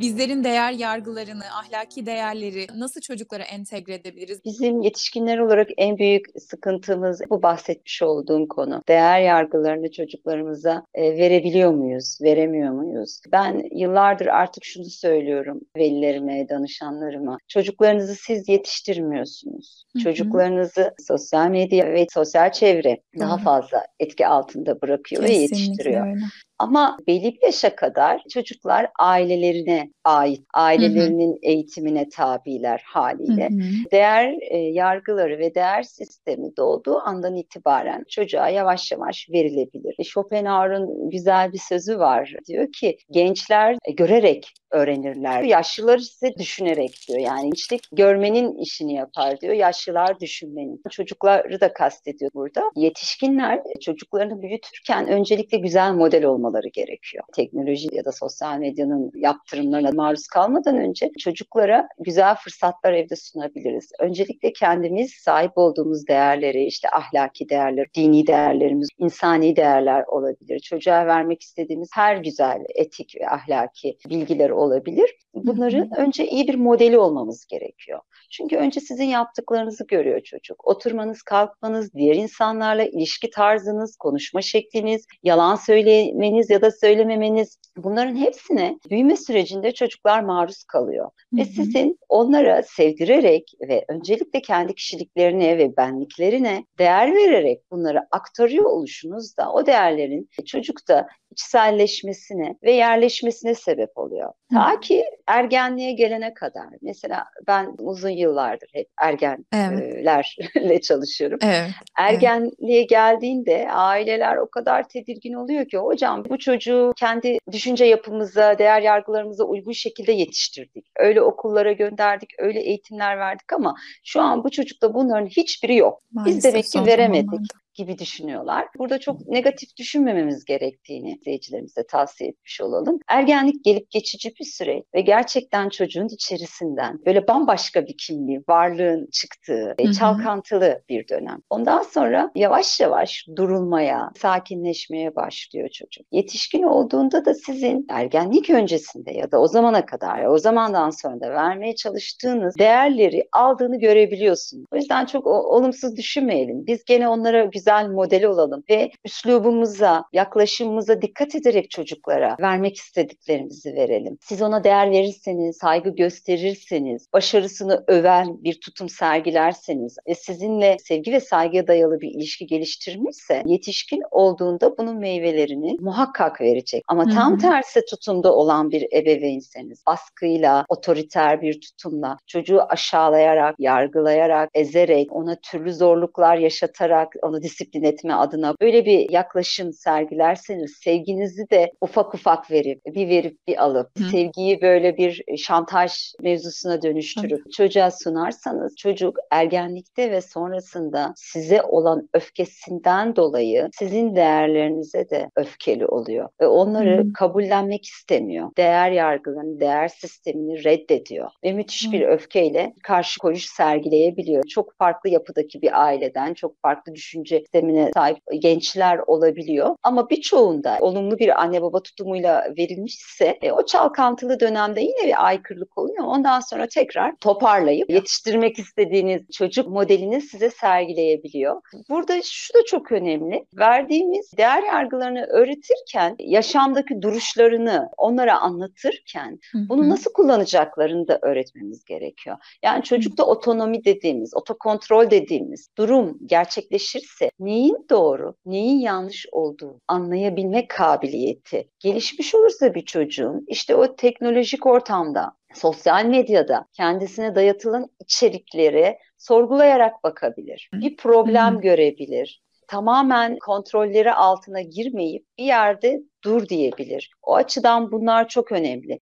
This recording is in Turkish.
bizlerin değer yargılarını, ahlaki değerleri nasıl çocuklara entegre edebiliriz? Bizim yetişkinler olarak en büyük sıkıntımız bu bahsetmiş olduğum konu. Değer yargılarını çocuklarımıza e, verebiliyor muyuz, veremiyor muyuz? Ben yıllardır artık şunu söylüyorum velilerime, danışanlarıma. Çocuklarınızı siz yetiştirmiyorsunuz. Hı-hı. Çocuklarınızı sosyal medya ve sosyal çevre Hı-hı. daha fazla etki altında bırakıyor Kesinlikle ve yetiştiriyor. Öyle. Ama belli bir yaşa kadar çocuklar ailelerine ait, ailelerinin hı hı. eğitimine tabiler haliyle. Hı hı. Değer e, yargıları ve değer sistemi doğduğu andan itibaren çocuğa yavaş yavaş verilebilir. E, Schopenhauer'ın güzel bir sözü var. Diyor ki gençler e, görerek öğrenirler. Yaşlılar ise düşünerek diyor. Yani gençlik görmenin işini yapar diyor. Yaşlılar düşünmenin. Çocukları da kastediyor burada. Yetişkinler çocuklarını büyütürken öncelikle güzel model olmaları gerekiyor. Teknoloji ya da sosyal medyanın yaptırımlarına maruz kalmadan önce çocuklara güzel fırsatlar evde sunabiliriz. Öncelikle kendimiz sahip olduğumuz değerleri, işte ahlaki değerler, dini değerlerimiz, insani değerler olabilir. Çocuğa vermek istediğimiz her güzel etik ve ahlaki bilgiler olabilir. Bunların önce iyi bir modeli olmamız gerekiyor. Çünkü önce sizin yaptıklarınızı görüyor çocuk. Oturmanız, kalkmanız, diğer insanlarla ilişki tarzınız, konuşma şekliniz, yalan söylemeniz ya da söylememeniz bunların hepsine büyüme sürecinde çocuklar maruz kalıyor. Hı hı. Ve sizin onlara sevdirerek ve öncelikle kendi kişiliklerine ve benliklerine değer vererek bunları aktarıyor oluşunuz da o değerlerin çocukta içselleşmesine ve yerleşmesine sebep oluyor. Ta ki ergenliğe gelene kadar. Mesela ben uzun yıllardır hep ergenlerle evet. çalışıyorum. Evet. Ergenliğe evet. geldiğinde aileler o kadar tedirgin oluyor ki hocam bu çocuğu kendi düşünce yapımıza, değer yargılarımıza uygun şekilde yetiştirdik. Öyle okullara gönderdik, öyle eğitimler verdik ama şu an bu çocukta bunların hiçbiri yok. Maalesef Biz demek ki veremedik. Zamanlarda gibi düşünüyorlar. Burada çok negatif düşünmememiz gerektiğini izleyicilerimize tavsiye etmiş olalım. Ergenlik gelip geçici bir süre ve gerçekten çocuğun içerisinden böyle bambaşka bir kimliği, varlığın çıktığı, hı hı. çalkantılı bir dönem. Ondan sonra yavaş yavaş durulmaya, sakinleşmeye başlıyor çocuk. Yetişkin olduğunda da sizin ergenlik öncesinde ya da o zamana kadar, o zamandan sonra da vermeye çalıştığınız değerleri aldığını görebiliyorsunuz. O yüzden çok olumsuz düşünmeyelim. Biz gene onlara güzel güzel modeli olalım ve üslubumuza, yaklaşımımıza dikkat ederek çocuklara vermek istediklerimizi verelim. Siz ona değer verirseniz, saygı gösterirseniz, başarısını öven bir tutum sergilerseniz ve sizinle sevgi ve saygıya dayalı bir ilişki geliştirmişse yetişkin olduğunda bunun meyvelerini muhakkak verecek. Ama Hı-hı. tam tersi tutumda olan bir ebeveynseniz, baskıyla, otoriter bir tutumla, çocuğu aşağılayarak, yargılayarak, ezerek, ona türlü zorluklar yaşatarak, onu disiplin etme adına böyle bir yaklaşım sergilerseniz sevginizi de ufak ufak verip bir verip bir alıp Hı. sevgiyi böyle bir şantaj mevzusuna dönüştürüp Hı. çocuğa sunarsanız çocuk ergenlikte ve sonrasında size olan öfkesinden dolayı sizin değerlerinize de öfkeli oluyor ve onları Hı. kabullenmek istemiyor. Değer yargılarını, değer sistemini reddediyor ve müthiş Hı. bir öfkeyle karşı koyuş sergileyebiliyor. Çok farklı yapıdaki bir aileden, çok farklı düşünce sistemine sahip gençler olabiliyor. Ama birçoğunda olumlu bir anne baba tutumuyla verilmişse e, o çalkantılı dönemde yine bir aykırılık oluyor. Ondan sonra tekrar toparlayıp yetiştirmek istediğiniz çocuk modelini size sergileyebiliyor. Burada şu da çok önemli. Verdiğimiz değer yargılarını öğretirken yaşamdaki duruşlarını onlara anlatırken bunu nasıl kullanacaklarını da öğretmemiz gerekiyor. Yani çocukta otonomi dediğimiz, otokontrol dediğimiz durum gerçekleşirse neyin doğru, neyin yanlış olduğu anlayabilme kabiliyeti gelişmiş olursa bir çocuğun işte o teknolojik ortamda sosyal medyada kendisine dayatılan içerikleri sorgulayarak bakabilir. Bir problem görebilir. Tamamen kontrolleri altına girmeyip bir yerde dur diyebilir. O açıdan bunlar çok önemli.